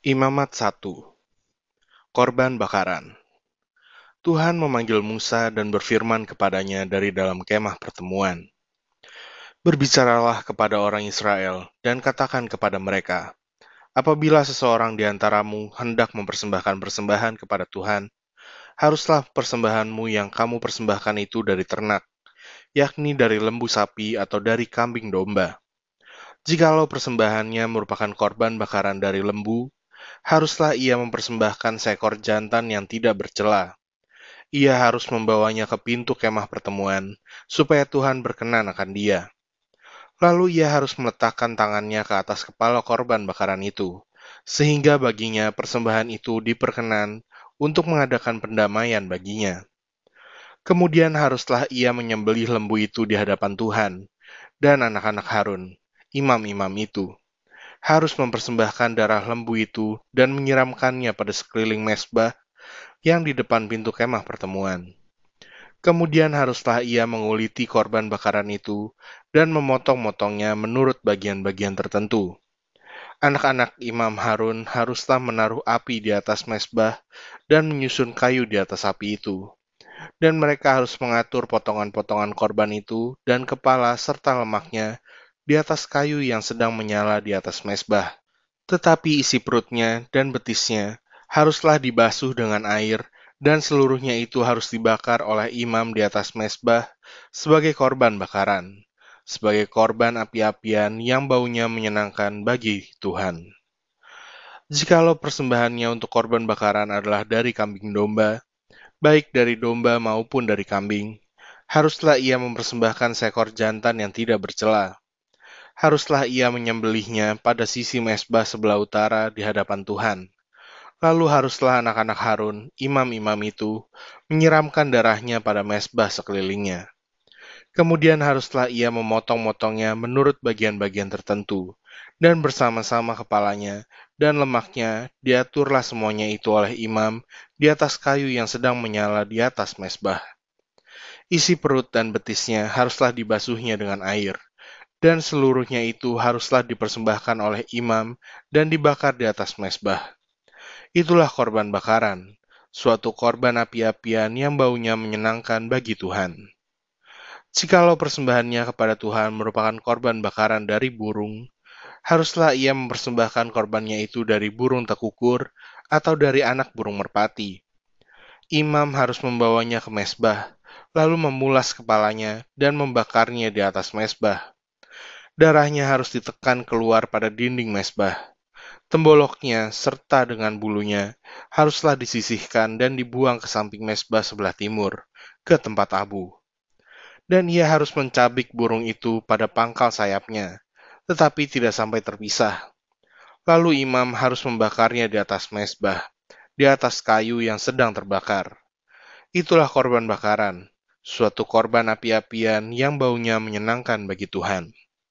Imamat 1 Korban Bakaran Tuhan memanggil Musa dan berfirman kepadanya dari dalam kemah pertemuan. Berbicaralah kepada orang Israel dan katakan kepada mereka, Apabila seseorang di antaramu hendak mempersembahkan persembahan kepada Tuhan, haruslah persembahanmu yang kamu persembahkan itu dari ternak, yakni dari lembu sapi atau dari kambing domba. Jikalau persembahannya merupakan korban bakaran dari lembu, haruslah ia mempersembahkan seekor jantan yang tidak bercela. Ia harus membawanya ke pintu kemah pertemuan, supaya Tuhan berkenan akan dia. Lalu ia harus meletakkan tangannya ke atas kepala korban bakaran itu, sehingga baginya persembahan itu diperkenan untuk mengadakan pendamaian baginya. Kemudian haruslah ia menyembelih lembu itu di hadapan Tuhan, dan anak-anak Harun, imam-imam itu, harus mempersembahkan darah lembu itu dan menyiramkannya pada sekeliling mesbah yang di depan pintu kemah pertemuan. Kemudian haruslah ia menguliti korban bakaran itu dan memotong-motongnya menurut bagian-bagian tertentu. Anak-anak Imam Harun haruslah menaruh api di atas mesbah dan menyusun kayu di atas api itu. Dan mereka harus mengatur potongan-potongan korban itu dan kepala serta lemaknya di atas kayu yang sedang menyala di atas mesbah. Tetapi isi perutnya dan betisnya haruslah dibasuh dengan air dan seluruhnya itu harus dibakar oleh imam di atas mesbah sebagai korban bakaran, sebagai korban api-apian yang baunya menyenangkan bagi Tuhan. Jikalau persembahannya untuk korban bakaran adalah dari kambing domba, baik dari domba maupun dari kambing, haruslah ia mempersembahkan seekor jantan yang tidak bercela. Haruslah ia menyembelihnya pada sisi mesbah sebelah utara di hadapan Tuhan Lalu haruslah anak-anak Harun, imam-imam itu, menyiramkan darahnya pada mesbah sekelilingnya. Kemudian haruslah ia memotong-motongnya menurut bagian-bagian tertentu, dan bersama-sama kepalanya dan lemaknya diaturlah semuanya itu oleh imam di atas kayu yang sedang menyala di atas mesbah. Isi perut dan betisnya haruslah dibasuhnya dengan air, dan seluruhnya itu haruslah dipersembahkan oleh imam dan dibakar di atas mesbah Itulah korban bakaran, suatu korban api-apian yang baunya menyenangkan bagi Tuhan. Jikalau persembahannya kepada Tuhan merupakan korban bakaran dari burung, haruslah ia mempersembahkan korbannya itu dari burung tekukur atau dari anak burung merpati. Imam harus membawanya ke mesbah, lalu memulas kepalanya dan membakarnya di atas mesbah. Darahnya harus ditekan keluar pada dinding mesbah Temboloknya serta dengan bulunya haruslah disisihkan dan dibuang ke samping mesbah sebelah timur, ke tempat abu. Dan ia harus mencabik burung itu pada pangkal sayapnya, tetapi tidak sampai terpisah. Lalu imam harus membakarnya di atas mesbah, di atas kayu yang sedang terbakar. Itulah korban bakaran, suatu korban api-apian yang baunya menyenangkan bagi Tuhan.